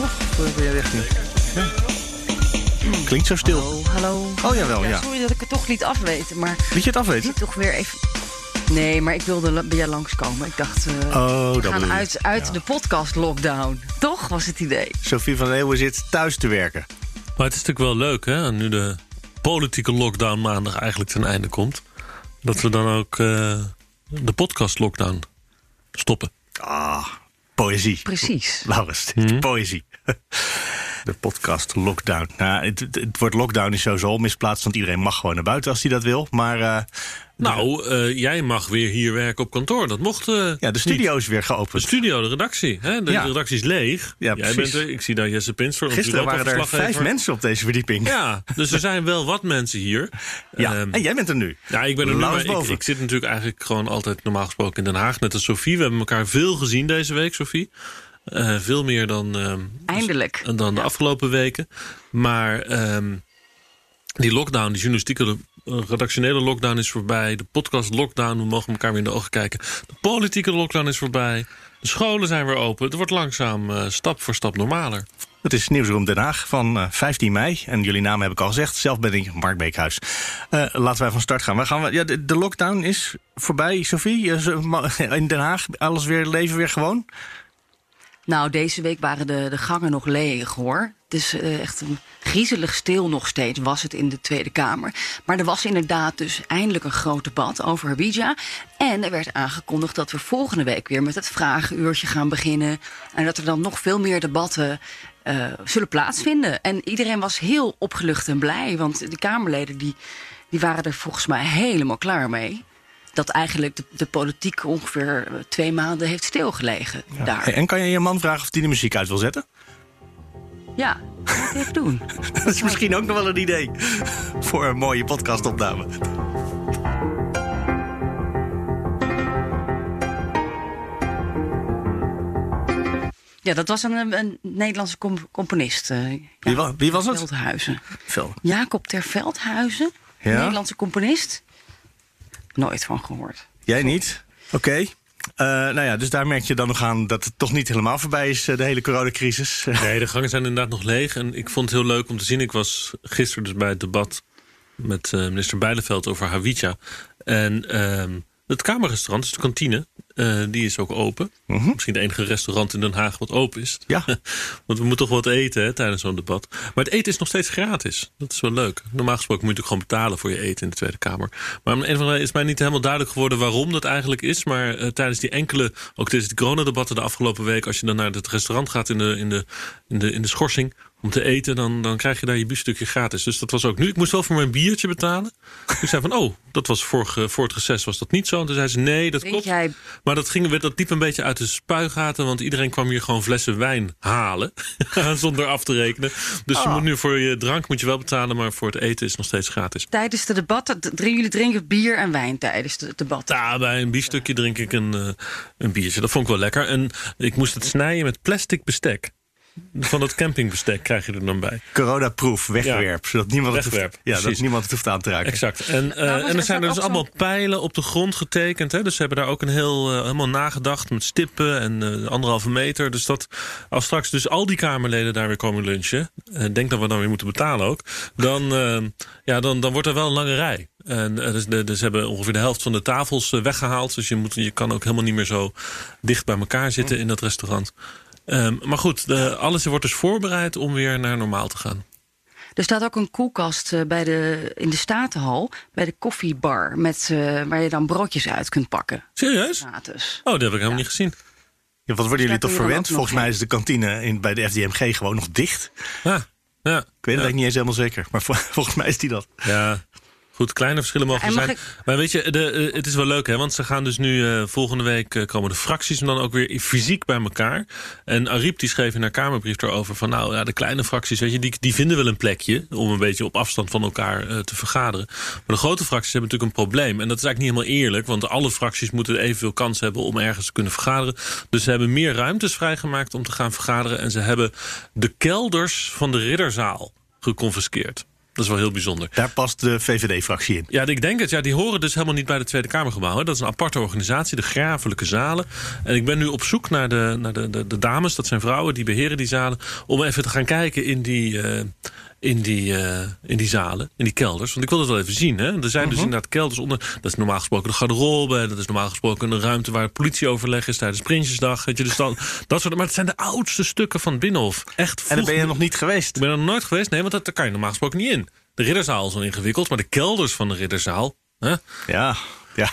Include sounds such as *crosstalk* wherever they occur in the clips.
Nog? Of ben je richting? Ja. Klinkt zo stil. Hallo, hallo. Oh jawel, ja. Sorry dat ik het toch liet afweten, maar... Liet je het afweten? Niet toch weer even... Nee, maar ik wilde bij jou langskomen. Ik dacht, eh, Oh, dat we gaan uit, uit de podcast-lockdown. Toch, was het idee. Sophie van Leeuwen zit thuis te werken. Maar het is natuurlijk wel leuk, hè? Nu de politieke lockdown maandag eigenlijk ten einde komt. Dat we dan ook eh, de podcast lockdown stoppen. Ah, poëzie. Precies. Laurens, dit is poëzie. *laughs* De podcast Lockdown. Nou, het, woord lockdown is sowieso al misplaatst, want iedereen mag gewoon naar buiten als hij dat wil. Maar eh, Nou, eh, jij mag weer hier werken op kantoor. Dat mocht. eh, ja, de studio is weer De geopend. studio, de redactie. Hè? De Ja. redactie is leeg. Ja, Jij precies. bent er. Ik zie daar Jesse Pinstor. onze Gisteren waren er vijf mensen op deze verdieping. Ja, dus er zijn wel wat mensen hier. *laughs* Ja, Ehm, en jij bent er nu. Ja, ik ben er nu, maar ik, boven. ik zit natuurlijk eigenlijk gewoon altijd normaal gesproken in Den Haag. Net als Sophie. We hebben elkaar veel gezien deze week, Sophie. Eh, veel meer dan, ehm, Eindelijk. dan de afgelopen weken. Maar ehm, die lockdown, die journalistieke eh, redactionele lockdown is voorbij. De podcast lockdown, we mogen elkaar weer in de ogen kijken. De politieke lockdown is voorbij. De scholen zijn weer open. Het wordt langzaam eh, stap voor stap normaler. Het is Nieuwsroom Den Haag van eh, 15 mei. En jullie namen heb ik al gezegd. Zelf ben ik Mark Beekhuis. Eh, laten wij van start gaan. Waar gaan we? Ja, de, de lockdown is voorbij, Sophie. *laughs* In Den Haag, alles weer leven weer gewoon. Nou, deze week waren de, de gangen nog leeg, hoor. Het is eh, echt een griezelig stil nog steeds, was het in de Tweede Kamer. Maar er was inderdaad dus eindelijk een groot debat over Habija. En er werd aangekondigd dat we volgende week weer met het vragenuurtje gaan beginnen. En dat er dan nog veel meer debatten eh, zullen plaatsvinden. En iedereen was heel opgelucht en blij, want de Kamerleden die, die waren er volgens mij helemaal klaar mee. Dat eigenlijk de, de politiek ongeveer eh, twee maanden heeft stilgelegen daar. Hey, En kan je je man vragen of hij de muziek uit wil zetten? Ja, dat ik even doen. *laughs* Dat is misschien ook nog wel een idee voor een mooie podcastopname. Ja, dat was een, een Nederlandse com- componist. eh, Wie wa- wie was het? Veldhuizen. Jacob ter Veldhuizen, Ja? Nederlandse componist. Nooit van gehoord. Jij niet? Oké. Eh, nou ja, dus daar merk je dan nog aan dat het toch niet helemaal voorbij is, eh, de hele coronacrisis. *laughs* Nee, de gangen zijn inderdaad nog leeg. En ik vond het heel leuk om te zien. Ik was gisteren dus bij het debat met eh, minister Bijleveld over Havitja. En ehm, het kamerrestaurant, dus de kantine, eh, die is ook open. Misschien de enige restaurant in Den Haag wat open is. Ja. *laughs* Want we moeten toch wat eten hè, tijdens zo'n debat. Maar het eten is nog steeds gratis. Dat is wel leuk. Normaal gesproken moet je gewoon betalen voor je eten in de Tweede Kamer. Maar om een andere reden is mij niet helemaal duidelijk geworden waarom dat eigenlijk is. Maar eh, tijdens die enkele, ook tijdens die coronadebatten de afgelopen week, als je dan naar het restaurant gaat in de, in de, in de, in de schorsing om te eten, dan, dan krijg je daar je biefstukje gratis. Dus dat was ook nu. Ik moest wel voor mijn biertje betalen. Ik zei van, oh, dat was vorige, voor het reces was dat niet zo. En toen zei ze, nee, dat Weet klopt. jij, Maar dat, ging, weer- dat liep een beetje uit de spuigaten. Want iedereen kwam hier gewoon flessen wijn halen. *laughs* zonder af te rekenen. Dus je moet nu voor je drank moet je wel betalen. Maar voor het eten is het nog steeds gratis. tijdens de debatten, jullie drinken bier en wijn tijdens de debatten. Ja, bij een biefstukje drink ik een, eh, een biertje. Dat vond ik wel lekker. En ik moest het snijden met plastic bestek. Van dat campingbestek krijg je er dan bij. Corona-proof, wegwerp. Zodat niemand het, hoeft, ja, dat niemand het hoeft aan te raken. Exact. En, Nou, was en er zijn er dus allemaal pijlen op de grond getekend. Hè? Dus ze hebben daar ook een heel, eh, helemaal nagedacht met stippen en eh, anderhalve meter. Dus dat als straks dus al die Kamerleden daar weer komen lunchen. En denk dat we dan weer moeten betalen ook. Dan, eh, ja, dan, dan wordt er wel een lange rij. En dus, de, dus ze hebben ongeveer de helft van de tafels eh, weggehaald. Dus je, moet, je kan ook helemaal niet meer zo dicht bij elkaar zitten in dat restaurant. Ehm, maar goed, de, alles wordt dus voorbereid om weer naar normaal te gaan. Er staat ook een koelkast eh, bij de, in de Statenhal, bij de koffiebar, met, eh, waar je dan broodjes uit kunt pakken. Serieus? Gratis. Oh, dat heb ik helemaal niet gezien. Ja, wat worden jullie toch verwend? Volgens mij is de kantine in, bij de FDMG gewoon nog dicht. Ah, ja. Ik weet het eigenlijk niet eens helemaal zeker. Maar vol- *laughs* volgens mij is die dat. Ja, Goed, kleine verschillen mogen zijn. ik- Maar weet je, de, eh, het is wel leuk, hè? Want ze gaan dus nu eh, volgende week eh, komen de fracties dan ook weer fysiek bij elkaar. En Ariep die schreef in haar Kamerbrief erover van, nou ja, de kleine fracties, weet je, die, die vinden wel een plekje om een beetje op afstand van elkaar te vergaderen. Maar de grote fracties hebben natuurlijk een probleem. En dat is eigenlijk niet helemaal eerlijk, want alle fracties moeten evenveel kans hebben om ergens te kunnen vergaderen. Dus ze hebben meer ruimtes vrijgemaakt om te gaan vergaderen. En ze hebben de kelders van de ridderzaal geconfiskeerd. Dat is wel heel bijzonder. Daar past de VVD-fractie in. Ja, ik denk het. Ja, die horen dus helemaal niet bij de Tweede Kamergebouw. Hè. Dat is een aparte organisatie, de Grafelijke Zalen. En ik ben nu op zoek naar de, naar de, de, de dames, dat zijn vrouwen, die beheren die zalen. Om even te gaan kijken in die, eh, in die, eh, in die zalen, in die kelders. Want ik wil het wel even zien. Hè. Er zijn dus inderdaad kelders onder. Dat is normaal gesproken de garderobe. Dat is normaal gesproken een ruimte waar politieoverleg is tijdens Prinsjesdag. Weet je, dus dan, dat soort, maar het zijn de oudste stukken van het Binnenhof. Echt En daar ben je nog niet geweest. ik ben er nog nooit geweest. Nee, want dat, daar kan je normaal gesproken niet in. De ridderzaal is al ingewikkeld, maar de kelders van de ridderzaal... Hè? Ja, ja.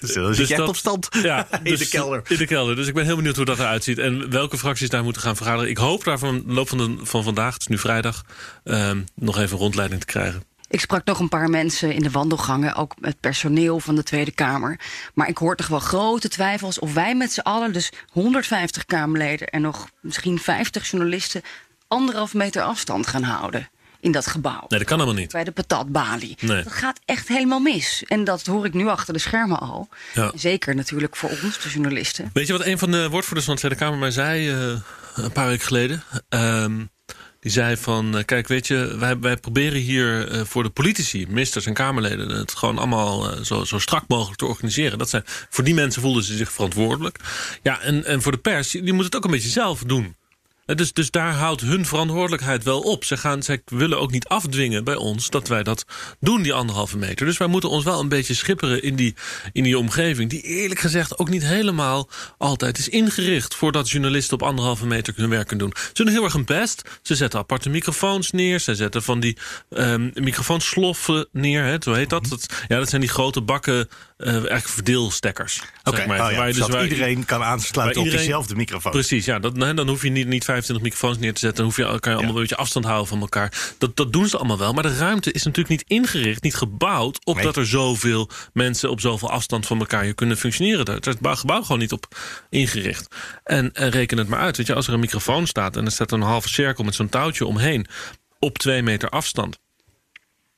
*laughs* Zit echt dat- op stand Ja, *laughs* in dus- de kelder. In de kelder. Dus ik ben heel benieuwd hoe dat eruit ziet. En welke fracties daar moeten gaan vergaderen. Ik hoop daar van de loop van, de, van vandaag, het is nu vrijdag... ehm, nog even een rondleiding te krijgen. Ik sprak nog een paar mensen in de wandelgangen, ook het personeel van de Tweede Kamer. Maar ik hoor toch wel grote twijfels of wij met z'n allen, dus 150 Kamerleden en nog misschien 50 journalisten, anderhalf meter afstand gaan houden in dat gebouw. Nee, dat kan helemaal niet. Bij de patatbalie. Nee. Dat gaat echt helemaal mis. En dat hoor ik nu achter de schermen al. Ja. Zeker natuurlijk voor ons, de journalisten. Weet je wat een van de woordvoerders van de Tweede Kamer mij zei eh, een paar weken geleden? Ehm, die zei van, eh, kijk, weet je, wij, wij proberen hier eh, voor de politici, ministers en Kamerleden, het gewoon allemaal zo, zo strak mogelijk te organiseren. Dat zijn, voor die mensen voelden ze zich verantwoordelijk. Ja, en, en voor de pers, die moet het ook een beetje zelf doen. Dus, dus daar houdt hun verantwoordelijkheid wel op. Ze gaan, willen ook niet afdwingen bij ons dat wij dat doen, die anderhalve meter. Dus wij moeten ons wel een beetje schipperen in die, in die omgeving. Die eerlijk gezegd ook niet helemaal altijd is ingericht. voordat journalisten op anderhalve meter hun werk kunnen doen. Ze doen heel erg hun best. Ze zetten aparte microfoons neer. Ze zetten van die ehm microfoonsloffen neer. Hè, zo heet dat. dat. Ja, dat zijn die grote bakken, eh eigenlijk verdeelstekkers. Oké, zeg maar. oh ja, Waar je dus waar- iedereen kan aansluiten op iedereen- diezelfde microfoon. Precies, ja. Dat, dan hoef je niet, niet 25 microfoons neer te zetten. Dan hoef je, kan je allemaal een beetje afstand houden van elkaar. Dat, dat doen ze allemaal wel. Maar de ruimte is natuurlijk niet ingericht, niet gebouwd... op Nee. dat er zoveel mensen op zoveel afstand van elkaar hier kunnen functioneren. Daar is het bouw- gebouw gewoon niet op ingericht. En, en reken het maar uit. Weet je, als er een microfoon staat en er staat een halve cirkel met zo'n touwtje omheen... op twee meter afstand...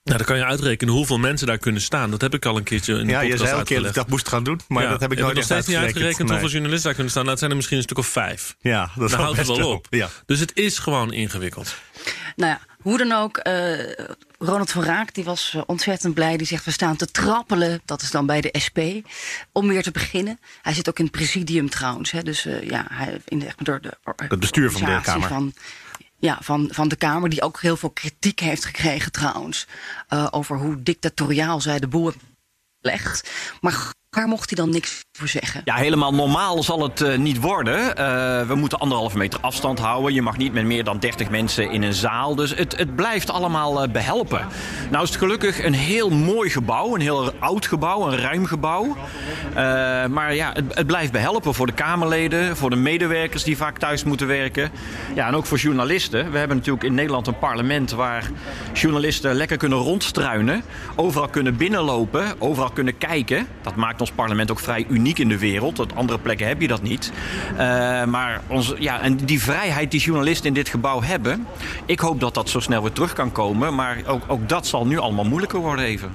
Nou, dan kan je uitrekenen hoeveel mensen daar kunnen staan. Dat heb ik al een keertje in de Ja, je podcast zei al een keer dat ik dat moest gaan doen, maar Ja, dat heb ik nog nooit echt steeds niet uitgerekend Nee. hoeveel journalisten daar kunnen staan. Nou, het zijn er misschien een stuk of vijf. Ja, dat houdt het wel op. Ja. Dus het is gewoon ingewikkeld. Nou ja, hoe dan ook, eh, Ronald van Raak die was eh, ontzettend blij. Die zegt, we staan te trappelen, dat is dan bij de SP, om weer te beginnen. Hij zit ook in het presidium trouwens. Hè, dus eh, ja, hij, in de, door de Het bestuur van de Kamer. Van, ja, van, van de Kamer, die ook heel veel kritiek heeft gekregen trouwens. eh, over hoe dictatoriaal zij de boel legt. Maar daar mocht hij dan niks voor zeggen. Ja, helemaal normaal zal het eh, niet worden. Eh, we moeten anderhalve meter afstand houden. Je mag niet met meer dan 30 mensen in een zaal. Dus het, het blijft allemaal eh, behelpen. Nou is het gelukkig een heel mooi gebouw. Een heel oud gebouw, een ruim gebouw. Maar ja, het, het blijft behelpen voor de Kamerleden, voor de medewerkers die vaak thuis moeten werken. Ja, en ook voor journalisten. We hebben natuurlijk in Nederland een parlement waar journalisten lekker kunnen rondstruinen. Overal kunnen binnenlopen, overal kunnen kijken. Dat maakt ons parlement ook vrij uniek in de wereld. Op andere plekken heb je dat niet. Eh, maar onze, ja, en die vrijheid die journalisten in dit gebouw hebben... ik hoop dat dat zo snel weer terug kan komen. Maar ook, ook dat zal nu allemaal moeilijker worden even.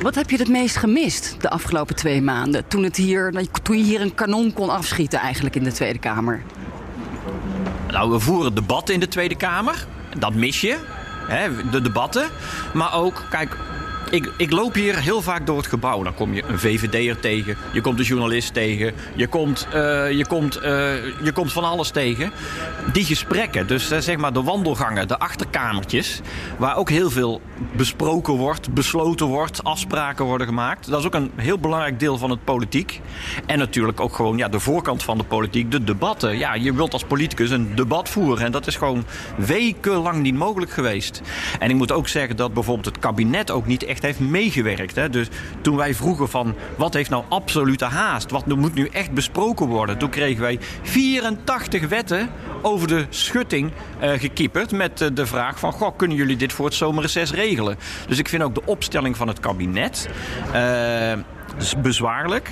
Wat heb je het meest gemist de afgelopen twee maanden? Toen, het hier, toen je hier een kanon kon afschieten eigenlijk in de Tweede Kamer. Nou, we voeren debatten in de Tweede Kamer. Dat mis je. Hè, de debatten. Maar ook, kijk, ik, ik loop hier heel vaak door het gebouw. Dan kom je een VVD'er tegen. Je komt een journalist tegen. Je komt, eh, je komt, eh, je komt van alles tegen. Die gesprekken, dus eh, zeg maar de wandelgangen, de achterkamertjes. Waar ook heel veel besproken wordt, besloten wordt, afspraken worden gemaakt. Dat is ook een heel belangrijk deel van het politiek. En natuurlijk ook gewoon ja, de voorkant van de politiek, de debatten. Ja, je wilt als politicus een debat voeren. En dat is gewoon wekenlang niet mogelijk geweest. En ik moet ook zeggen dat bijvoorbeeld het kabinet ook niet echt heeft meegewerkt. Hè. Dus toen wij vroegen van wat heeft nou absolute haast? Wat moet nu echt besproken worden? Toen kregen wij 84 wetten over de schutting uh, gekieperd met uh, de vraag van... Goh, kunnen jullie dit voor het zomerreces regelen? Dus ik vind ook de opstelling van het kabinet uh, bezwaarlijk.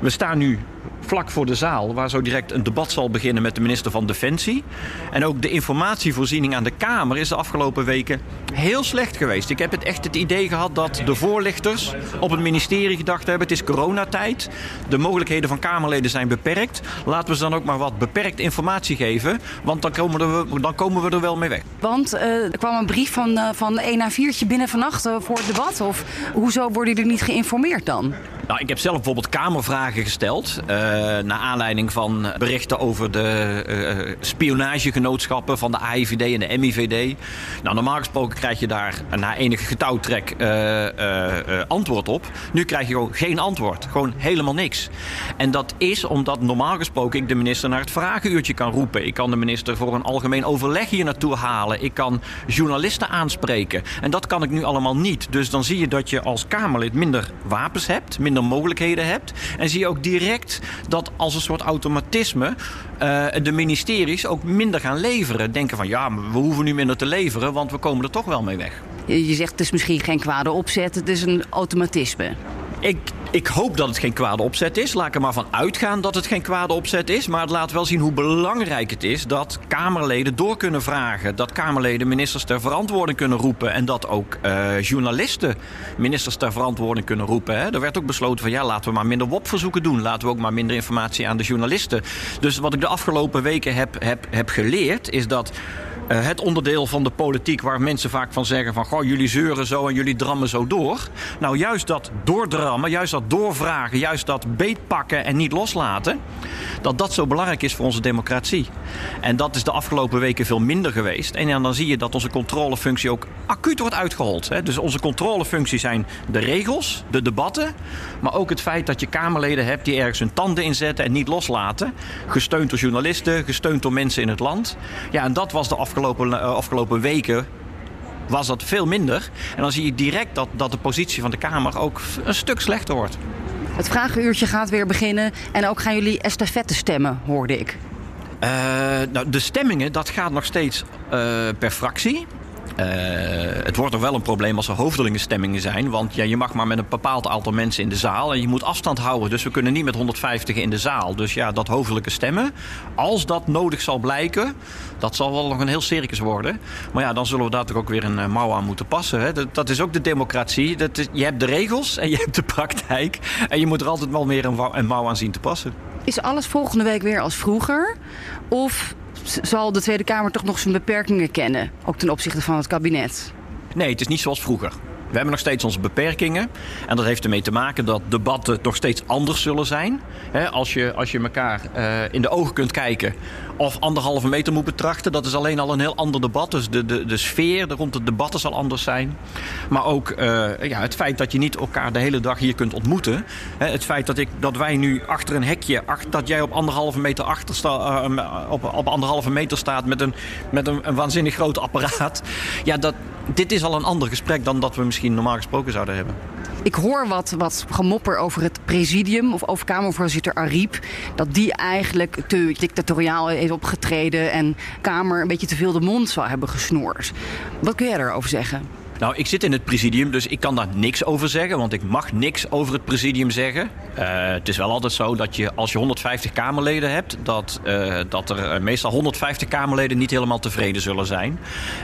We staan nu vlak voor de zaal, waar zo direct een debat zal beginnen met de minister van Defensie. En ook de informatievoorziening aan de Kamer is de afgelopen weken heel slecht geweest. Ik heb het echt het idee gehad dat de voorlichters op het ministerie gedacht hebben: het is coronatijd, de mogelijkheden van Kamerleden zijn beperkt. Laten we ze dan ook maar wat beperkt informatie geven, want dan komen, we, dan komen we er wel mee weg. Want uh, er kwam een brief van, uh, van 1 naar 4 binnen vannacht uh, voor het debat. Of hoezo worden jullie niet geïnformeerd dan? Nou, ik heb zelf bijvoorbeeld Kamervragen gesteld. Uh, naar aanleiding van berichten over de uh, spionagegenootschappen van de AIVD en de MIVD. Nou, normaal gesproken krijg je daar na enige getouwtrek uh, antwoord op. Nu krijg je gewoon geen antwoord. Gewoon helemaal niks. En dat is omdat normaal gesproken ik de minister naar het vragenuurtje kan roepen. Ik kan de minister voor een algemeen overleg hier naartoe halen. Ik kan journalisten aanspreken. En dat kan ik nu allemaal niet. Dus dan zie je dat je als Kamerlid minder wapens hebt, minder mogelijkheden hebt. En zie je ook direct dat als een soort automatisme uh, de ministeries ook minder gaan leveren. Denken van ja, we hoeven nu minder te leveren, want we komen er toch wel mee weg. Je zegt het is misschien geen kwade opzet, het is een automatisme. Ik, ik hoop dat het geen kwade opzet is. Laat ik er maar van uitgaan dat het geen kwade opzet is. Maar het laat wel zien hoe belangrijk het is dat Kamerleden door kunnen vragen. Dat Kamerleden ministers ter verantwoording kunnen roepen. En dat ook uh, journalisten ministers ter verantwoording kunnen roepen. Hè. Er werd ook besloten van ja, laten we maar minder WOP-verzoeken doen. Laten we ook maar minder informatie aan de journalisten. Dus wat ik de afgelopen weken heb, heb, heb geleerd is dat. Uh, het onderdeel van de politiek waar mensen vaak van zeggen van... goh, jullie zeuren zo en jullie drammen zo door. Nou, juist dat doordrammen, juist dat doorvragen... juist dat beetpakken en niet loslaten... dat dat zo belangrijk is voor onze democratie. En dat is de afgelopen weken veel minder geweest. En dan zie je dat onze controlefunctie ook acuut wordt uitgehold. Dus onze controlefunctie zijn de regels, de debatten... maar ook het feit dat je Kamerleden hebt die ergens hun tanden inzetten... en niet loslaten. Gesteund door journalisten, gesteund door mensen in het land. Ja, en dat was de afgelopen afgelopen, uh, afgelopen weken was dat veel minder. En dan zie je direct dat, dat de positie van de Kamer ook een stuk slechter wordt. Het vragenuurtje gaat weer beginnen. En ook gaan jullie estafette stemmen, hoorde ik. Uh, nou, de stemmingen, dat gaat nog steeds uh, per fractie. Uh, het wordt nog wel een probleem als er hoofdelingenstemmingen zijn. Want ja, je mag maar met een bepaald aantal mensen in de zaal. En je moet afstand houden. Dus we kunnen niet met 150 in de zaal. Dus ja, dat hoofdelijke stemmen. Als dat nodig zal blijken. Dat zal wel nog een heel circus worden. Maar ja, dan zullen we daar toch ook weer een uh, mouw aan moeten passen. Hè? Dat, dat, is ook de democratie. Dat is, je hebt de regels en je hebt de praktijk. En je moet er altijd wel meer een, een mouw aan zien te passen. Is alles volgende week weer als vroeger? Of zal de Tweede Kamer toch nog zijn beperkingen kennen, ook ten opzichte van het kabinet? Nee, het is niet zoals vroeger. We hebben nog steeds onze beperkingen. En dat heeft ermee te maken dat debatten nog steeds anders zullen zijn. als, je, als je elkaar uh, in de ogen kunt kijken of anderhalve meter moet betrachten, dat is alleen al een heel ander debat. Dus de, de, de sfeer rond het debatten zal anders zijn. Maar ook uh, ja, het feit dat je niet elkaar de hele dag hier kunt ontmoeten. het feit dat, ik, dat wij nu achter een hekje, dat jij op anderhalve meter, achter sta, uh, op, op anderhalve meter staat met, een, met een, een waanzinnig groot apparaat. Ja, dat, dit is al een ander gesprek dan dat we misschien normaal gesproken zouden hebben. Ik hoor wat, wat gemopper over het presidium of over Kamervoorzitter Ariep. Dat die eigenlijk te dictatoriaal is opgetreden en Kamer een beetje te veel de mond zou hebben gesnoerd. Wat kun jij daarover zeggen? Nou, ik zit in het presidium, dus ik kan daar niks over zeggen, want ik mag niks over het presidium zeggen. Uh, het is wel altijd zo dat je, als je 150 Kamerleden hebt, dat, uh, dat er meestal 150 Kamerleden niet helemaal tevreden zullen zijn.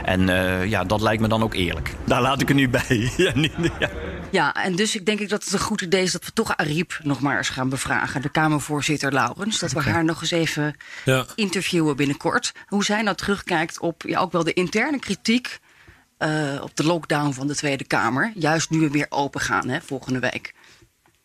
En uh, ja, dat lijkt me dan ook eerlijk. Daar laat ik er nu bij. *laughs* ja, niet, ja. ja, en dus ik denk ik dat het een goed idee is dat we toch Ariep nog maar eens gaan bevragen. De Kamervoorzitter Laurens. Dat we okay. haar nog eens even ja. interviewen binnenkort. Hoe zij nou terugkijkt op ja, ook wel de interne kritiek uh, op de lockdown van de Tweede Kamer. Juist nu we weer open gaan, hè, volgende week.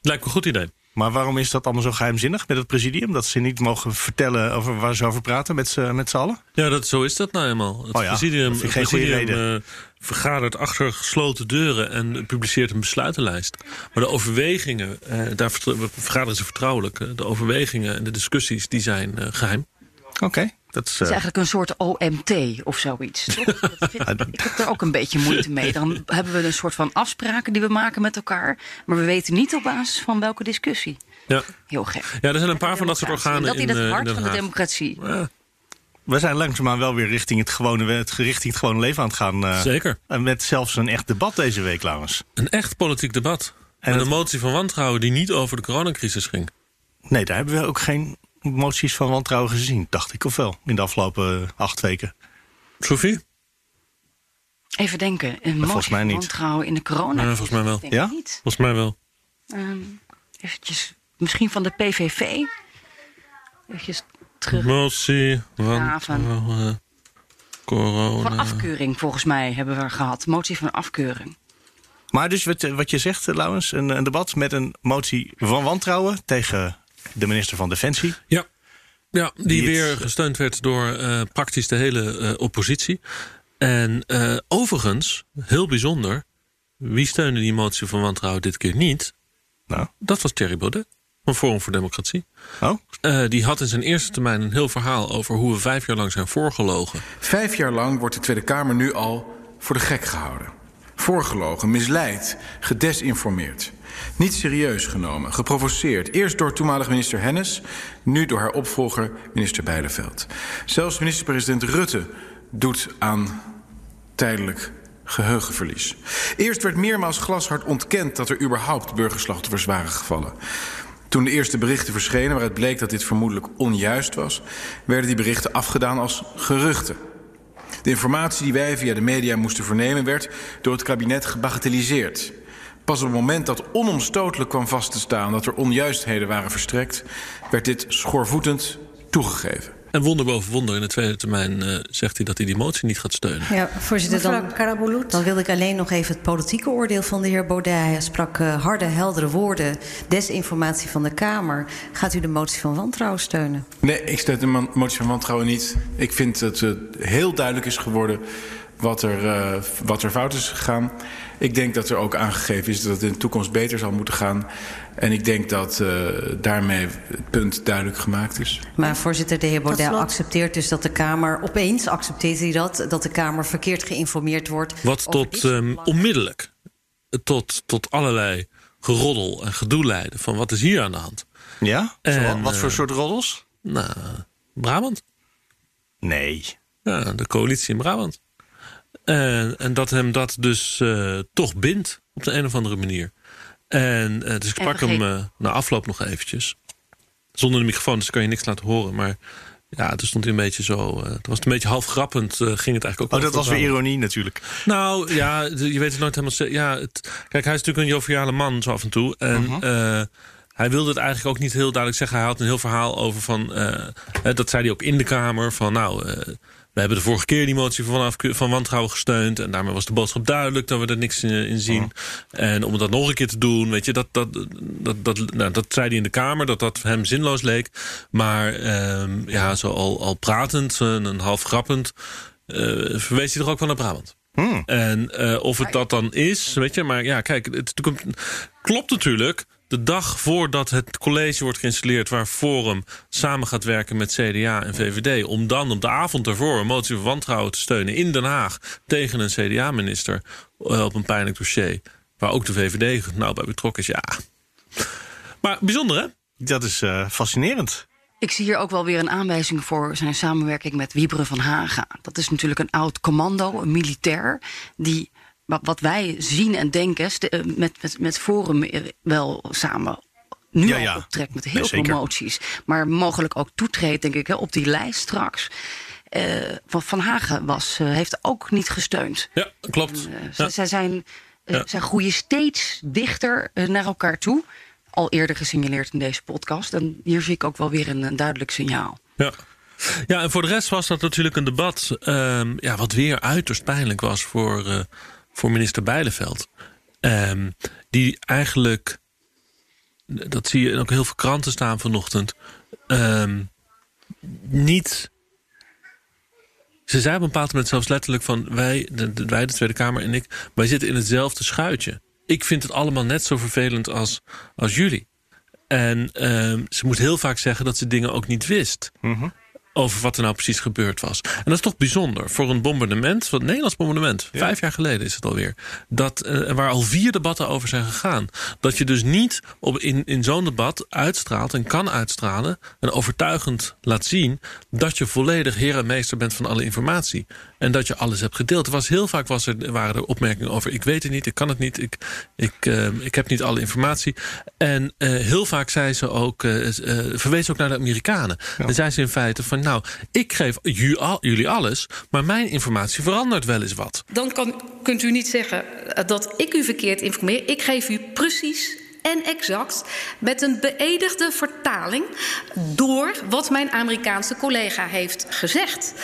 Lijkt me een goed idee. Maar waarom is dat allemaal zo geheimzinnig met het presidium? Dat ze niet mogen vertellen over waar ze over praten met z'n allen? Ja, dat, zo is dat nou eenmaal. Het oh ja, presidium, het presidium uh, vergadert achter gesloten deuren en publiceert een besluitenlijst. Maar de overwegingen, uh, daar vergaderen ze vertrouwelijk. De overwegingen en de discussies die zijn uh, geheim. Oké. Okay. Dat is, het is eigenlijk een soort OMT of zoiets. *laughs* ik heb er ook een beetje moeite mee. Dan hebben we een soort van afspraken die we maken met elkaar. Maar we weten niet op basis van welke discussie. Ja. Heel gek. Ja, er zijn een paar van dat soort organen en dat in, in het uh, hart in van de democratie. Ja. we zijn langzaamaan wel weer richting het gewone, het, richting het gewone leven aan het gaan. eh, Zeker. en met zelfs een echt debat deze week, Laurens. Een echt politiek debat. En, het- een motie van wantrouwen die niet over de coronacrisis ging. Nee, daar hebben we ook geen moties van wantrouwen gezien, dacht ik. Of wel, in de afgelopen eh, acht weken. Sophie? Even denken. Een volgens motie mij van niet. wantrouwen in de corona. Ja, volgens mij wel. Denk Ja? niet. Volgens mij wel. Ehm, eventjes, misschien van de PVV. Eventjes terug. Motie, van- wantrouwen, corona. Van afkeuring, volgens mij, hebben we gehad. Motie van afkeuring. Maar dus wat, wat je zegt, eh, Laurens, een, een debat met een motie van wantrouwen tegen de minister van Defensie. Ja. Ja, die, Die het- weer gesteund werd door eh, praktisch de hele eh, oppositie. En eh, overigens, heel bijzonder, wie steunde die motie van wantrouwen dit keer niet? Nou, Dat was Thierry Baudet van Forum voor Democratie. oh, Eh, die had in zijn eerste termijn een heel verhaal over hoe we vijf jaar lang zijn voorgelogen. Vijf jaar lang wordt de Tweede Kamer nu al voor de gek gehouden. Voorgelogen, misleid, gedesinformeerd. Niet serieus genomen, geprovoceerd. Eerst door toenmalig minister Hennis, nu door haar opvolger minister Bijleveld. Zelfs minister-president Rutte doet aan tijdelijk geheugenverlies. Eerst werd meermaals glashard ontkend dat er überhaupt burgerslachtoffers waren gevallen. Toen de eerste berichten verschenen waaruit bleek dat dit vermoedelijk onjuist was, werden die berichten afgedaan als geruchten. De informatie die wij via de media moesten vernemen werd door het kabinet gebagatelliseerd. Pas op het moment dat onomstotelijk kwam vast te staan dat er onjuistheden waren verstrekt, werd dit schoorvoetend toegegeven. En wonder boven wonder, in de tweede termijn eh, zegt hij dat hij die motie niet gaat steunen. Ja, voorzitter, dan, dan wil ik alleen nog even het politieke oordeel van de heer Baudet. Hij sprak eh, harde, heldere woorden, desinformatie van de Kamer. Gaat u de motie van wantrouwen steunen? Nee, ik steun de motie van wantrouwen niet. Ik vind dat het heel duidelijk is geworden wat er, eh, wat er fout is gegaan. Ik denk dat er ook aangegeven is dat het in de toekomst beter zal moeten gaan. En ik denk dat eh, daarmee het punt duidelijk gemaakt is. Maar voorzitter, de heer Baudet accepteert dus dat de Kamer... opeens accepteert hij dat, dat de Kamer verkeerd geïnformeerd wordt... Wat tot ehm, onmiddellijk tot, tot allerlei geroddel en gedoe leidde van wat is hier aan de hand. ja? En, wat voor eh, soort roddels? Nou, Brabant. Nee. Ja, de coalitie in Brabant. En, en dat hem dat dus eh, toch bindt op de een of andere manier. En eh, dus ik sprak hem eh, na afloop nog eventjes. Zonder de microfoon, dus kan je niks laten horen. Maar ja, toen stond hij een beetje zo... eh het was een beetje half grappend, eh, ging het eigenlijk ook Oh, dat was weer ironie natuurlijk. Nou ja, je weet het nooit helemaal. Ja, het, kijk, hij is natuurlijk een joviale man zo af en toe. En Mhm. eh, hij wilde het eigenlijk ook niet heel duidelijk zeggen. Hij had een heel verhaal over van. eh, hè, dat zei hij ook in de Kamer. Van nou. eh, we hebben de vorige keer die motie van, van wantrouwen gesteund. En daarmee was de boodschap duidelijk dat we er niks in, in zien. Mhm. En om dat nog een keer te doen, weet je, dat, dat, dat, dat, nou, dat zei hij in de Kamer, dat dat hem zinloos leek. Maar ehm, ja, zo al, al pratend en een half grappend, eh, verwees hij toch ook wel naar Brabant. Hmm. En eh, of het dat dan is, weet je, maar ja, kijk, het, klopt natuurlijk. De dag voordat het college wordt geïnstalleerd, waar Forum samen gaat werken met CDA en VVD, om dan op de avond ervoor een motie van wantrouwen te steunen in Den Haag tegen een CDA-minister eh, op een pijnlijk dossier, waar ook de VVD nou bij betrokken is, ja. Maar bijzonder, hè? Dat is eh, fascinerend. Ik zie hier ook wel weer een aanwijzing voor zijn samenwerking met Wieberen van Haga. Dat is natuurlijk een oud commando, een militair, die wat, wij zien en denken eh, met, met, met Forum eh, wel samen. Nu Ja, al ja. optrekt met Nee, heel veel moties. Maar mogelijk ook toetreedt, denk ik, hè, op die lijst straks. Eh, van Van Hagen was, heeft ook niet gesteund. Ja, klopt. Ja. zij- Zij zijn, zij groeien steeds dichter naar elkaar toe. Al eerder gesignaleerd in deze podcast. En hier zie ik ook wel weer een, een duidelijk signaal. Ja. ja, en voor de rest was dat natuurlijk een debat. ehm, ja, wat weer uiterst pijnlijk was voor, voor minister Bijleveld. Ehm, die eigenlijk. Dat zie je in ook heel veel kranten staan vanochtend. ehm, niet. Ze zei op een bepaald moment zelfs letterlijk van wij, de, de- wij, de Tweede Kamer en ik, wij zitten in hetzelfde schuitje. Ik vind het allemaal net zo vervelend als, als jullie. En ehm, ze moet heel vaak zeggen dat ze dingen ook niet wist. Over wat er nou precies gebeurd was. En dat is toch bijzonder voor een bombardement, wat Nederlands bombardement, vijf jaar geleden is het alweer, dat, uh, waar al vier debatten over zijn gegaan. Dat je dus niet op, in, in zo'n debat uitstraalt en kan uitstralen en overtuigend laat zien dat je volledig heer en meester bent van alle informatie. En dat je alles hebt gedeeld. Er was heel vaak was er, waren er opmerkingen over: ik weet het niet, ik kan het niet, ik, ik, uh, ik heb niet alle informatie. En uh, heel vaak zei ze ook, verwees ook naar de Amerikanen. Ja. En zei ze in feite van: nou, ik geef jullie alles, maar mijn informatie verandert wel eens wat. Dan kan, kunt u niet zeggen dat ik u verkeerd informeer. Ik geef u precies en exact met een beëdigde vertaling door wat mijn Amerikaanse collega heeft gezegd.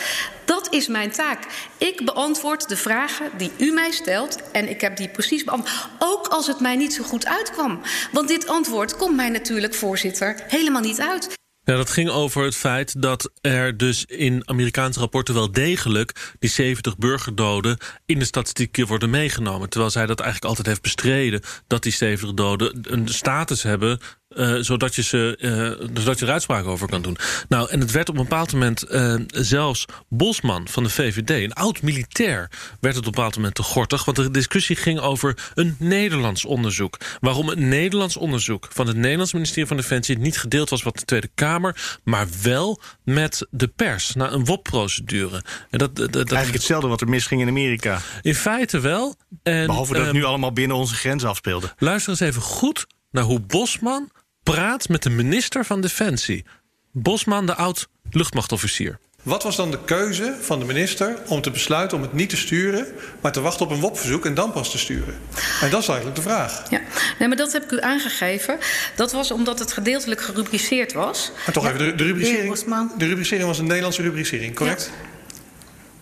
Dat is mijn taak. Ik beantwoord de vragen die u mij stelt en ik heb die precies beantwoord. Ook als het mij niet zo goed uitkwam. Want dit antwoord komt mij natuurlijk, voorzitter, helemaal niet uit. Ja, dat ging over het feit dat er dus in Amerikaanse rapporten wel degelijk die 70 burgerdoden in de statistieken worden meegenomen. Terwijl zij dat eigenlijk altijd heeft bestreden dat die 70 doden een status hebben uh, zodat, je ze, uh, zodat je er uitspraak over kan doen. Nou, en het werd op een bepaald moment uh, zelfs Bosman van de VVD, een oud militair, werd het op een bepaald moment te gortig. Want de discussie ging over een Nederlands onderzoek. Waarom een Nederlands onderzoek van het Nederlands ministerie van Defensie niet gedeeld was met de Tweede Kamer, maar wel met de pers, na een WOP-procedure. Dat, dat, dat, Eigenlijk hetzelfde wat er misging in Amerika. In feite wel. En, Behalve dat het nu allemaal binnen onze grens afspeelde. Luister eens even goed naar hoe Bosman praat met de minister van Defensie. Bosman, de oud-luchtmachtofficier. Wat was dan de keuze van de minister om te besluiten om het niet te sturen, maar te wachten op een WOP-verzoek en dan pas te sturen? En dat is eigenlijk de vraag. Ja, nee, maar dat heb ik u aangegeven. Dat was omdat het gedeeltelijk gerubriceerd was. Maar toch even, de, de, rubricering, de rubricering was een Nederlandse rubricering, correct? Ja.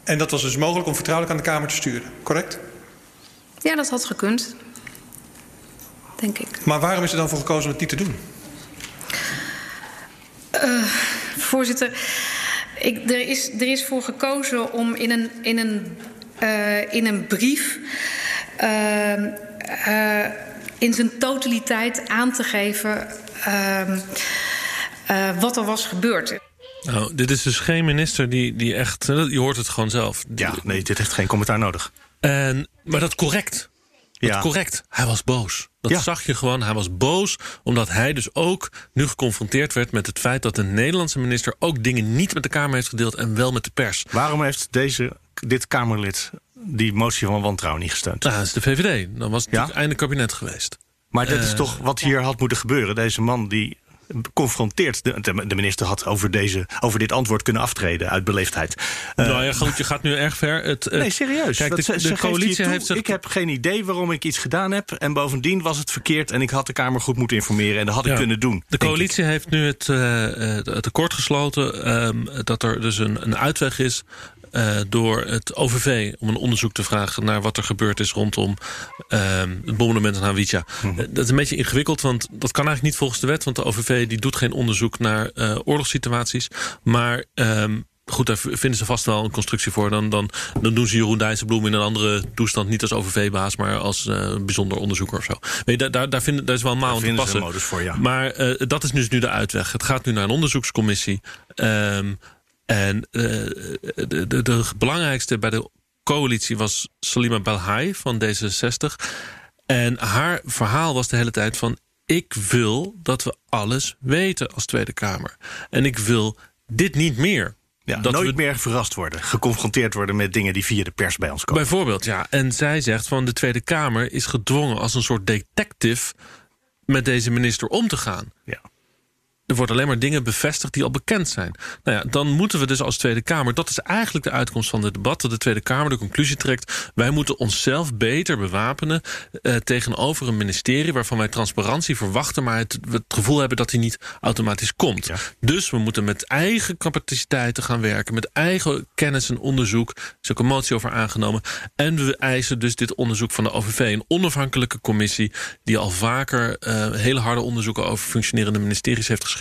En dat was dus mogelijk om vertrouwelijk aan de Kamer te sturen, correct? Ja, dat had gekund denk ik. Maar waarom is er dan voor gekozen om het niet te doen? Uh, voorzitter, ik, er, is, er is voor gekozen om in een, in een, uh, in een brief uh, in zijn totaliteit aan te geven ehm, wat er was gebeurd. Nou, dit is dus geen minister die, die echt. Je hoort het gewoon zelf. Ja, nee, dit heeft geen commentaar nodig. En, maar dat correct. Ja. correct. Hij was boos. Dat ja. zag je gewoon. Hij was boos omdat hij dus ook nu geconfronteerd werd met het feit dat de Nederlandse minister ook dingen niet met de Kamer heeft gedeeld en wel met de pers. Waarom heeft deze, dit Kamerlid die motie van wantrouwen niet gesteund? Nou, dat is de VVD. Dan was het ja? einde kabinet geweest. Maar dat is toch wat hier had moeten gebeuren. Deze man die confronteert. De, de, minister had over, deze, over dit antwoord kunnen aftreden uit beleefdheid. Nou ja, goed, je gaat nu erg ver. Het, nee, serieus. Kijk, de, de coalitie heeft. Ik heb geen idee waarom ik iets gedaan heb. En bovendien was het verkeerd. En ik had de Kamer goed moeten informeren. En dat had ik kunnen doen. De coalitie heeft nu het, uh, het akkoord gesloten. Um, dat er dus een, een uitweg is uh, door het OVV om een onderzoek te vragen naar wat er gebeurd is rondom uh, het bombardement aan Hawija. Mm -hmm. dat is een beetje ingewikkeld, want dat kan eigenlijk niet volgens de wet, want de OVV die doet geen onderzoek naar uh, oorlogssituaties. Maar um, goed, daar vinden ze vast wel een constructie voor. Dan, dan, dan doen ze Jeroen Dijsselbloem in een andere toestand. Niet als OVV-baas, maar als uh, bijzonder onderzoeker of zo. Daar, daar, vinden, daar is wel een maal te passen. Voor, ja. Maar uh, dat is dus nu de uitweg. Het gaat nu naar een onderzoekscommissie. Um, en uh, de, de, de, belangrijkste bij de coalitie was Salima Belhai van D66. En haar verhaal was de hele tijd van... ik wil dat we alles weten als Tweede Kamer. En ik wil dit niet meer. Ja, dat nooit we... meer verrast worden, geconfronteerd worden met dingen die via de pers bij ons komen. Bijvoorbeeld, ja. En zij zegt van de Tweede Kamer is gedwongen als een soort detective met deze minister om te gaan. Ja er worden alleen maar dingen bevestigd die al bekend zijn. Nou ja, dan moeten we dus als Tweede Kamer, dat is eigenlijk de uitkomst van het debat, dat de Tweede Kamer de conclusie trekt, wij moeten onszelf beter bewapenen eh, tegenover een ministerie waarvan wij transparantie verwachten, maar het, het gevoel hebben dat die niet automatisch komt. Ja. Dus we moeten met eigen capaciteiten gaan werken, met eigen kennis en onderzoek. Er is ook een motie over aangenomen. En we eisen dus dit onderzoek van de OVV, een onafhankelijke commissie die al vaker uh, hele harde onderzoeken over functionerende ministeries heeft geschreven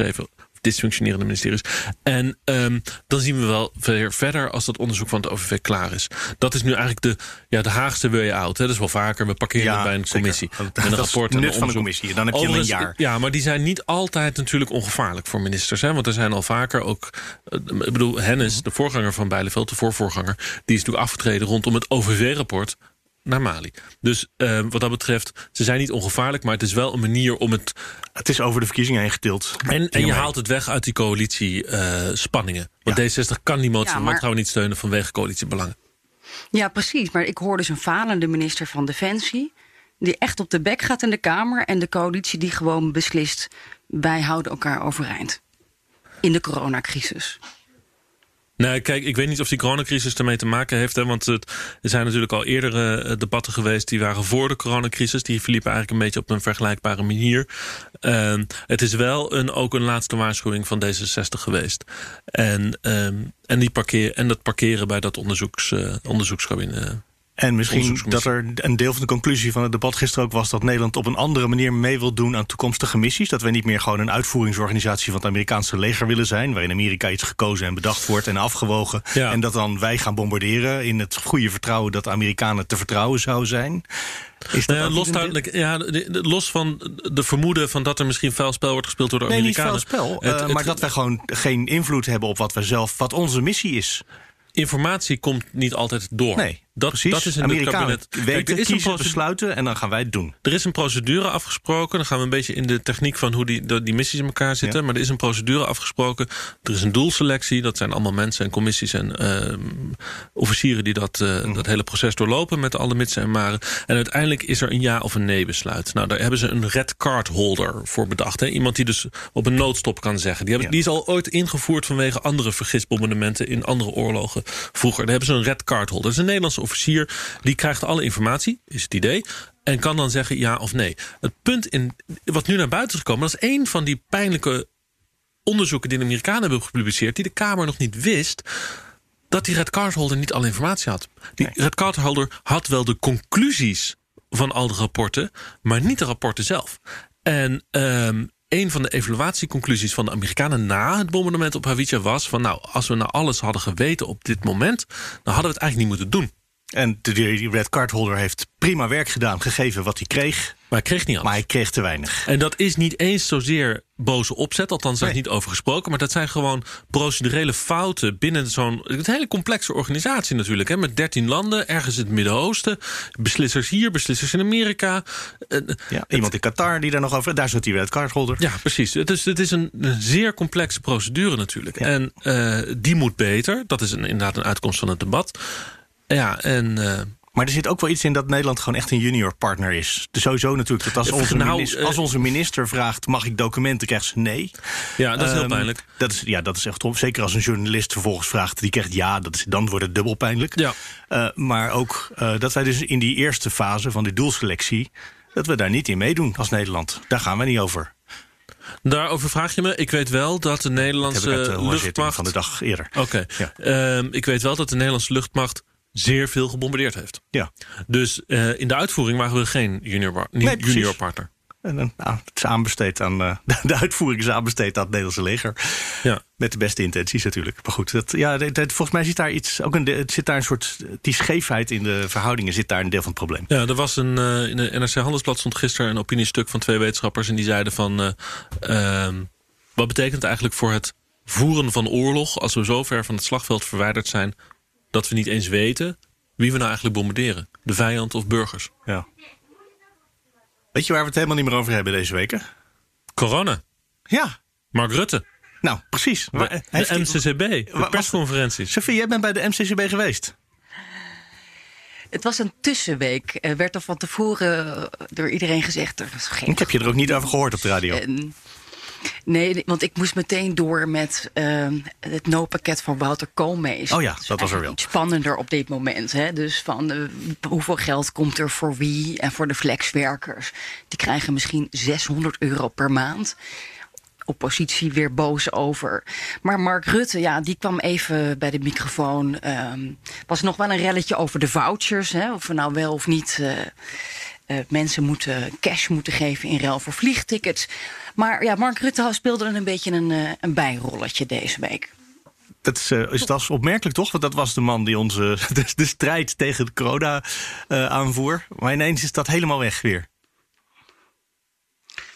dysfunctionerende ministeries. En um, dan zien we wel weer verder als dat onderzoek van het OVV klaar is. Dat is nu eigenlijk de, ja, de Haagse way out. Hè. Dat is wel vaker. We parkeren ja, bij een commissie. Met een dat rapport en van de commissie. Dan heb je een jaar. Ja, maar die zijn niet altijd natuurlijk ongevaarlijk voor ministers. Hè. Want er zijn al vaker ook... Ik bedoel, Hennis, de voorganger van Bijleveld, de voorvoorganger... die is natuurlijk afgetreden rondom het OVV-rapport naar Mali. Dus uh, wat dat betreft, ze zijn niet ongevaarlijk, maar het is wel een manier om het. Het is over de verkiezingen heen getild. En, en je haalt het weg uit die coalitiespanningen. Uh, Want ja. D60 kan die motie ja, maar... trouwens niet steunen vanwege coalitiebelangen. Ja, precies. Maar ik hoor dus een falende minister van Defensie. die echt op de bek gaat in de Kamer. en de coalitie die gewoon beslist. wij houden elkaar overeind. In de coronacrisis. Nee, kijk, ik weet niet of die coronacrisis ermee te maken heeft. Hè, want het, er zijn natuurlijk al eerdere uh, debatten geweest... die waren voor de coronacrisis. Die verliepen eigenlijk een beetje op een vergelijkbare manier. Uh, het is wel een, ook een laatste waarschuwing van D66 geweest. En, um, en, die parkeer, en dat parkeren bij dat onderzoeks, uh, onderzoekskabinet en misschien dat er een deel van de conclusie van het debat gisteren ook was dat Nederland op een andere manier mee wil doen aan toekomstige missies. Dat we niet meer gewoon een uitvoeringsorganisatie van het Amerikaanse leger willen zijn, waarin Amerika iets gekozen en bedacht wordt en afgewogen. Ja. En dat dan wij gaan bombarderen in het goede vertrouwen dat de Amerikanen te vertrouwen zouden zijn. Is dat nou ja, los, duidelijk, ja, los van de vermoeden van dat er misschien vuil spel wordt gespeeld door de nee, Amerikanen. Nee, niet vuil spel, het, uh, maar dat wij gewoon geen invloed hebben op wat we zelf, wat onze missie is informatie komt niet altijd door. Nee, dat, precies. Dat is in het kabinet. weten, Kijk, er is een besluiten en dan gaan wij het doen. Er is een procedure afgesproken. Dan gaan we een beetje in de techniek van hoe die, die missies in elkaar zitten. Ja. Maar er is een procedure afgesproken. Er is een doelselectie. Dat zijn allemaal mensen en commissies en uh, officieren... die dat, uh, mm. dat hele proces doorlopen met alle mitsen en maren. En uiteindelijk is er een ja of een nee besluit. Nou, daar hebben ze een red card holder voor bedacht. Hè? Iemand die dus op een noodstop kan zeggen. Die, hebben, ja. die is al ooit ingevoerd vanwege andere vergisbombardementen... in andere oorlogen vroeger. Daar hebben ze een red card holder. Dat is een Nederlandse officier. Die krijgt alle informatie, is het idee. En kan dan zeggen ja of nee. Het punt in, wat nu naar buiten is gekomen... dat is één van die pijnlijke onderzoeken die de Amerikanen hebben gepubliceerd... die de Kamer nog niet wist dat die red card holder niet alle informatie had. Die nee. red card holder had wel de conclusies van al de rapporten... maar niet de rapporten zelf. En um, een van de evaluatieconclusies van de Amerikanen na het bombardement op Hawija was van nou, als we nou alles hadden geweten op dit moment, dan hadden we het eigenlijk niet moeten doen. En de red card holder heeft prima werk gedaan, gegeven wat hij kreeg. Maar hij kreeg niet alles. Maar hij kreeg te weinig. En dat is niet eens zozeer boze opzet, althans daar nee. is niet over gesproken. Maar dat zijn gewoon procedurele fouten binnen zo'n hele complexe organisatie natuurlijk. Hè, met 13 landen, ergens in het Midden-Oosten. Beslissers hier, beslissers in Amerika. Ja, iemand in Qatar die daar nog over. Daar zit die red card holder. Ja, precies. Het is, het is een, een zeer complexe procedure natuurlijk. Ja. En uh, die moet beter. Dat is een, inderdaad een uitkomst van het debat. Ja, en. Uh, maar er zit ook wel iets in dat Nederland gewoon echt een junior partner is. Dus sowieso natuurlijk dat als, onze, nou, minister, als onze minister vraagt... mag ik documenten, krijgt ze nee. Ja, dat is heel um, pijnlijk. Dat is, ja, dat is echt Zeker als een journalist vervolgens vraagt... die krijgt ja, dat is, dan wordt het dubbel pijnlijk. Ja. Uh, maar ook uh, dat wij dus in die eerste fase van die doelselectie... dat we daar niet in meedoen als Nederland. Daar gaan we niet over. Daarover vraag je me. Ik weet wel dat de Nederlandse heb ik uit de luchtmacht... van de dag eerder. Oké. Okay. Ja. Uh, ik weet wel dat de Nederlandse luchtmacht zeer veel gebombardeerd heeft. Ja. Dus uh, in de uitvoering waren we geen junior, nee, junior partner. En, nou, het is aanbesteed aan, uh, *laughs* de uitvoering is aanbesteed aan het Nederlandse leger. Ja. Met de beste intenties natuurlijk. Maar goed, dat, ja, dat, volgens mij zit daar iets. Ook een, het zit daar een soort. Die scheefheid in de verhoudingen zit daar een deel van het probleem. Ja, er was een. Uh, in de NRC Handelsblad stond gisteren een opiniestuk van twee wetenschappers. En die zeiden van. Uh, wat betekent het eigenlijk voor het voeren van oorlog. als we zo ver van het slagveld verwijderd zijn. Dat we niet eens weten wie we nou eigenlijk bombarderen. De vijand of burgers. Ja. Weet je waar we het helemaal niet meer over hebben deze weken? Corona. Ja. Mark Rutte. Nou, precies. De MCCB, de persconferenties. Sophie, jij bent bij de MCCB geweest. Het was een tussenweek. Er werd er van tevoren door iedereen gezegd... Er was geen ik heb je er ook niet over gehoord op de radio. En Nee, want ik moest meteen door met uh, het noodpakket van Wouter Koolmees. Oh ja, dat, dat was er wel. Spannender op dit moment. Hè? Dus van uh, hoeveel geld komt er voor wie en voor de flexwerkers? Die krijgen misschien 600 euro per maand oppositie weer boos over. Maar Mark Rutte, ja, die kwam even bij de microfoon. Um, was nog wel een relletje over de vouchers, hè, of we nou wel of niet. Uh, eh, mensen moeten cash moeten geven in ruil voor vliegtickets. Maar ja, Mark Rutte speelde dan een beetje een, eh, een bijrolletje deze week. Dat is, uh, is, dat opmerkelijk toch? Want dat was de man die onze *laughs* de, de strijd tegen de corona aanvoer. Maar ineens is dat helemaal weg weer.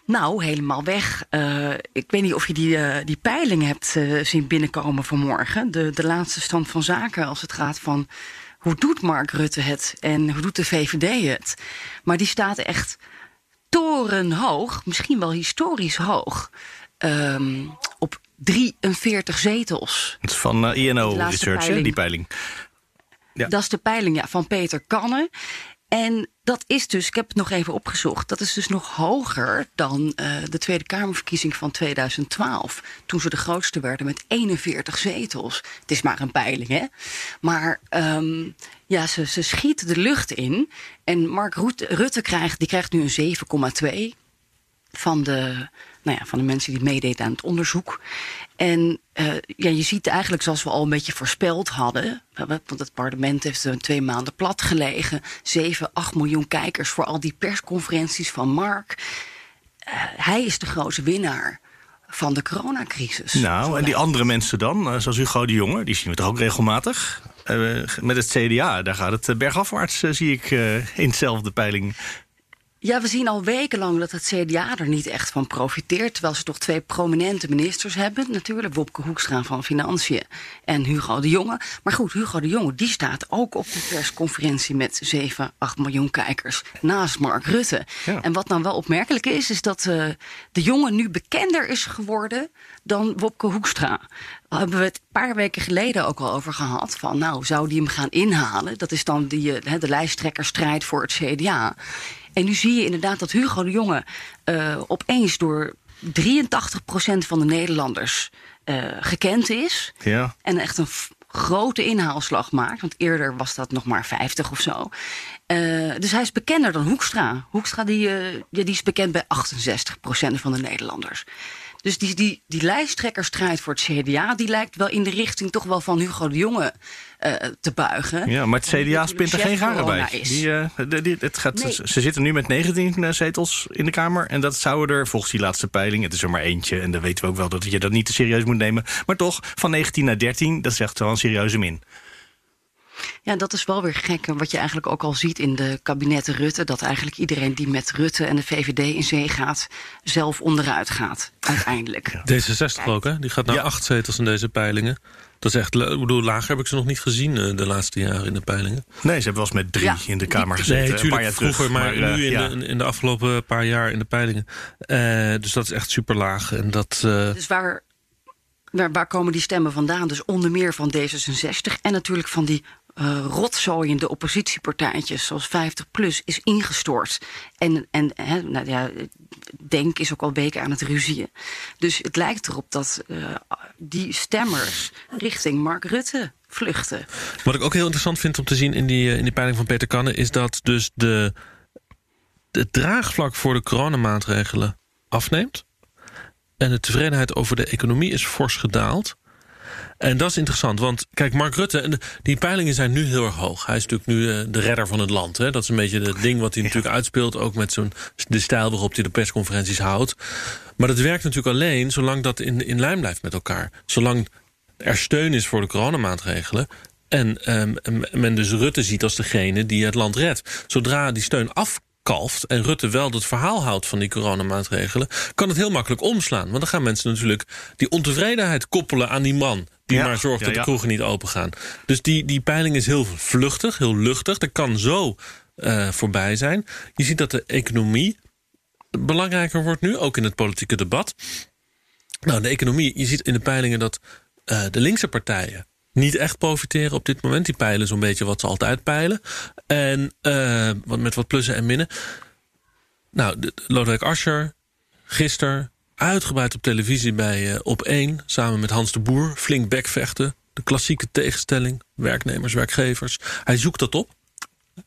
Nou, helemaal weg. Uh, ik weet niet of je die, uh, die peiling hebt uh, zien binnenkomen vanmorgen. De, de laatste stand van zaken als het gaat van hoe doet Mark Rutte het en hoe doet de VVD het. Maar die staat echt torenhoog, misschien wel historisch hoog, um, op 43 zetels. Het is van INO Research, peiling. die peiling. Ja. Dat is de peiling ja, van Peter Kannen. En dat is dus, ik heb het nog even opgezocht, dat is dus nog hoger dan uh, de Tweede Kamerverkiezing van 2012. Toen ze de grootste werden met 41 zetels. Het is maar een peiling, hè? Maar um, ja, ze, ze schieten de lucht in. En Mark Rutte, Rutte krijgt, die krijgt nu een 7,2 van de, nou ja, van de mensen die meededen aan het onderzoek. En uh, ja, je ziet eigenlijk zoals we al een beetje voorspeld hadden. Want het parlement heeft twee maanden plat gelegen. 7, 8 miljoen kijkers voor al die persconferenties van Mark. Uh, hij is de grote winnaar van de coronacrisis. Nou, en die andere mensen dan, zoals Hugo de Jonge, die zien we toch ook regelmatig. Uh, met het CDA, daar gaat het bergafwaarts, zie ik in dezelfde peiling. Ja, we zien al wekenlang dat het CDA er niet echt van profiteert. Terwijl ze toch twee prominente ministers hebben. Natuurlijk Wopke Hoekstra van Financiën en Hugo de Jonge. Maar goed, Hugo de Jonge die staat ook op de persconferentie met 7, 8 miljoen kijkers. Naast Mark Rutte. Ja. En wat nou wel opmerkelijk is, is dat uh, de Jonge nu bekender is geworden dan Wopke Hoekstra. Daar hebben we het een paar weken geleden ook al over gehad. Van nou, zou die hem gaan inhalen? Dat is dan die, de lijsttrekkerstrijd voor het CDA. En nu zie je inderdaad dat Hugo de Jonge uh, opeens door 83% van de Nederlanders uh, gekend is. Ja. En echt een grote inhaalslag maakt. Want eerder was dat nog maar 50 of zo. Uh, dus hij is bekender dan Hoekstra. Hoekstra die, die is bekend bij 68% van de Nederlanders. Dus die, die, die lijsttrekkerstrijd voor het CDA... die lijkt wel in de richting toch wel van Hugo de Jonge uh, te buigen. Ja, maar het CDA spint er geen garen bij. Die, uh, die, het gaat, nee. Ze zitten nu met 19 zetels in de Kamer. En dat zouden er volgens die laatste peiling... het is er maar eentje en dan weten we ook wel dat je dat niet te serieus moet nemen. Maar toch, van 19 naar 13, dat is echt wel een serieuze min. Ja, dat is wel weer gek. Wat je eigenlijk ook al ziet in de kabinetten Rutte. Dat eigenlijk iedereen die met Rutte en de VVD in zee gaat. zelf onderuit gaat, uiteindelijk. D66 ook, hè? Die gaat naar ja. acht zetels in deze peilingen. Dat is echt, ik bedoel, lager heb ik ze nog niet gezien de laatste jaren in de peilingen. Nee, ze hebben wel eens met drie ja. in de Kamer gezeten. Nee, natuurlijk vroeger, terug, maar, maar, nu in, ja. de, in de afgelopen paar jaar in de peilingen. Uh, dus dat is echt super laag. En dat, uh... Dus waar, waar, waar komen die stemmen vandaan? Dus onder meer van D66 en natuurlijk van die uh, rotzooiende oppositiepartijtjes zoals 50PLUS is ingestort. En, en hè, nou ja, Denk is ook al weken aan het ruzien. Dus het lijkt erop dat uh, die stemmers richting Mark Rutte vluchten. Wat ik ook heel interessant vind om te zien in die, in die peiling van Peter Kanne... is dat dus de, de draagvlak voor de coronamaatregelen afneemt... en de tevredenheid over de economie is fors gedaald... En dat is interessant, want kijk, Mark Rutte, die peilingen zijn nu heel erg hoog. Hij is natuurlijk nu uh, de redder van het land. Hè? Dat is een beetje het ding wat hij natuurlijk uitspeelt, ook met zo'n de stijl waarop hij de persconferenties houdt. Maar dat werkt natuurlijk alleen zolang dat in, in lijn blijft met elkaar. Zolang er steun is voor de coronamaatregelen. En um, men dus Rutte ziet als degene die het land redt. Zodra die steun af kalft en Rutte wel het verhaal houdt van die coronamaatregelen, kan het heel makkelijk omslaan. Want dan gaan mensen natuurlijk die ontevredenheid koppelen aan die man. Die ja, maar zorgt ja, dat de kroegen niet open gaan. Dus die, die peiling is heel vluchtig, heel luchtig. Dat kan zo uh, voorbij zijn. Je ziet dat de economie belangrijker wordt nu, ook in het politieke debat. Nou, de economie, je ziet in de peilingen dat uh, de linkse partijen niet echt profiteren op dit moment. Die peilen zo'n beetje wat ze altijd peilen. En uh, met wat plussen en minnen. Nou, Lodewijk Asscher, gisteren uitgebreid op televisie bij uh, Op 1... samen met Hans de Boer, flink bekvechten. De klassieke tegenstelling, werknemers, werkgevers. Hij zoekt dat op.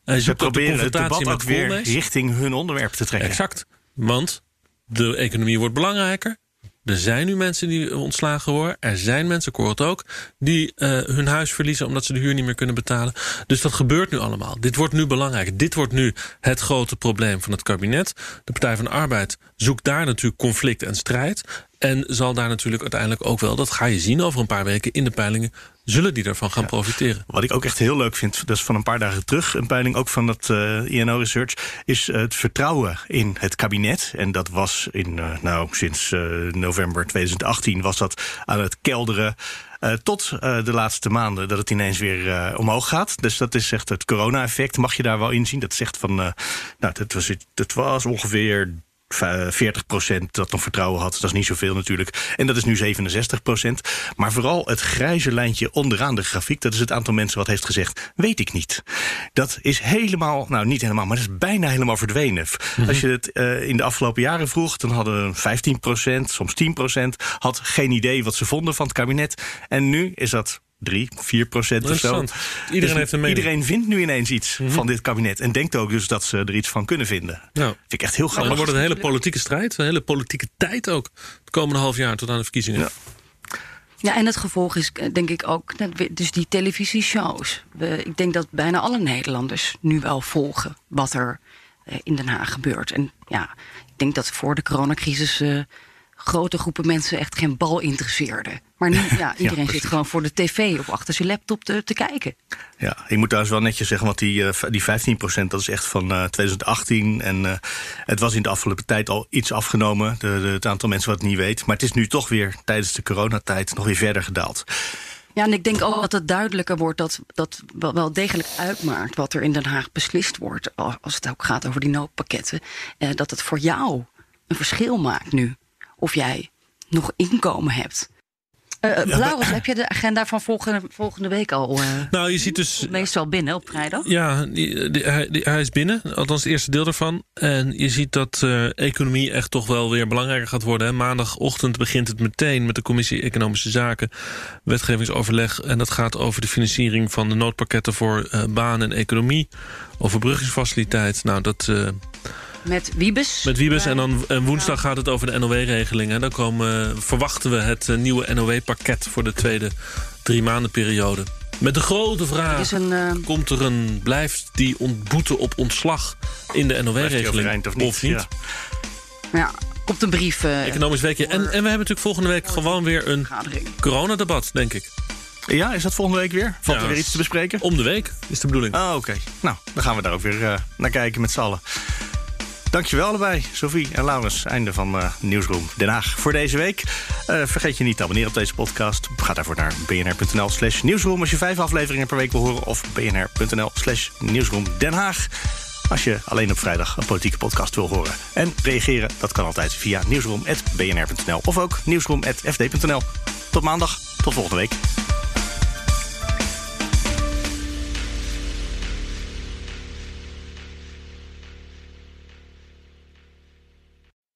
Hij Ze proberen het debat ook weer richting hun onderwerp te trekken. Exact, want de economie wordt belangrijker. Er zijn nu mensen die ontslagen worden. Er zijn mensen, ik ook, die uh, hun huis verliezen omdat ze de huur niet meer kunnen betalen. Dus dat gebeurt nu allemaal. Dit wordt nu belangrijk. Dit wordt nu het grote probleem van het kabinet. De Partij van de Arbeid zoekt daar natuurlijk conflict en strijd. En zal daar natuurlijk uiteindelijk ook wel, dat ga je zien over een paar weken in de peilingen, zullen die ervan gaan profiteren. Wat ik ook echt heel leuk vind, dat is van een paar dagen terug een peiling ook van dat uh, eh, INO Research, is het vertrouwen in het kabinet. En dat was in, uh, nou, sinds uh, november 2018 was dat aan het kelderen. Uh, tot uh, de laatste maanden dat het ineens weer uh, omhoog gaat. Dus dat is echt het corona-effect. Mag je daar wel in zien? Dat zegt van. nou, dat was, dat was ongeveer 40 procent dat nog vertrouwen had. Dat is niet zoveel natuurlijk. En dat is nu 67 procent. Maar vooral het grijze lijntje onderaan de grafiek... dat is het aantal mensen wat heeft gezegd, weet ik niet. Dat is helemaal, nou niet helemaal, maar dat is bijna helemaal verdwenen. Mhm. Als je het uh, in de afgelopen jaren vroeg... dan hadden 15 procent, soms 10 procent... had geen idee wat ze vonden van het kabinet. En nu is dat 3, 4 procent of zo. Iedereen dus heeft een mening. Iedereen vindt nu ineens iets mm -hmm. van dit kabinet. En denkt ook dus dat ze er iets van kunnen vinden. Ja. Vind ik echt heel grappig. dan wordt het een hele politieke strijd. Een hele politieke tijd ook. Het komende half jaar tot aan de verkiezingen. Ja. Ja, en het gevolg is denk ik ook, dus die televisieshows. Ik denk dat bijna alle Nederlanders nu wel volgen wat er eh, in Den Haag gebeurt. En ja, ik denk dat voor de coronacrisis uh, grote groepen mensen echt geen bal interesseerden. Maar nu, *laughs* ja, iedereen zit gewoon voor de tv of achter zijn laptop te, te kijken. Ja, ik moet trouwens wel netjes zeggen, want die, uh, die 15% dat is echt van uh, eh, 2018. En uh, het was in de afgelopen tijd al iets afgenomen, de, de, het aantal mensen wat het niet weet. Maar het is nu toch weer tijdens de coronatijd nog weer verder gedaald. Ja, en ik denk ook dat het duidelijker wordt dat dat wel degelijk uitmaakt wat er in Den Haag beslist wordt. Als het ook gaat over die noodpakketten. dat het voor jou een verschil maakt nu. Of jij nog inkomen hebt. Uh, Laurens, heb je de agenda van volgende, volgende week al? Uh, nou, je ziet dus. Meestal binnen op vrijdag? Ja, die, die, hij, die, hij, is binnen, althans het eerste deel ervan. En je ziet dat uh, economie echt toch wel weer belangrijker gaat worden. Hè. Maandagochtend begint het meteen met de Commissie Economische Zaken, wetgevingsoverleg. En dat gaat over de financiering van de noodpakketten voor baan en economie, overbruggingsfaciliteit. Nou, dat. Met Wiebes. Met Wiebes. En dan en woensdag gaat het over de NOW-regeling. Dan komen, verwachten we het eh, nieuwe NOW-pakket voor de tweede drie maanden periode. Met de grote vraag, een, uh... komt er een, blijft die ontboete op ontslag in de NOW-regeling of niet? Of niet? Ja. ja. Komt een brief. Uh, Economisch weekje. En, en we hebben natuurlijk volgende week gewoon weer een coronadebat, denk ik. Ja, is dat volgende week weer? Valt er weer iets te bespreken? Om de week is de bedoeling. Ah, oké. Nou, dan gaan we daar ook weer uh, naar kijken met z'n allen. Dankjewel allebei, Sophie en Laurens. Einde van uh, Nieuwsroom Den Haag voor deze week. Uh, vergeet je niet te abonneren op deze podcast. Ga daarvoor naar bnr.nl slash nieuwsroom... als je vijf afleveringen per week wil horen... of bnr.nl slash nieuwsroom Den Haag... als je alleen op vrijdag een politieke podcast wil horen. En reageren, dat kan altijd via nieuwsroom.bnr.nl... of ook nieuwsroom.fd.nl. Tot maandag, tot volgende week.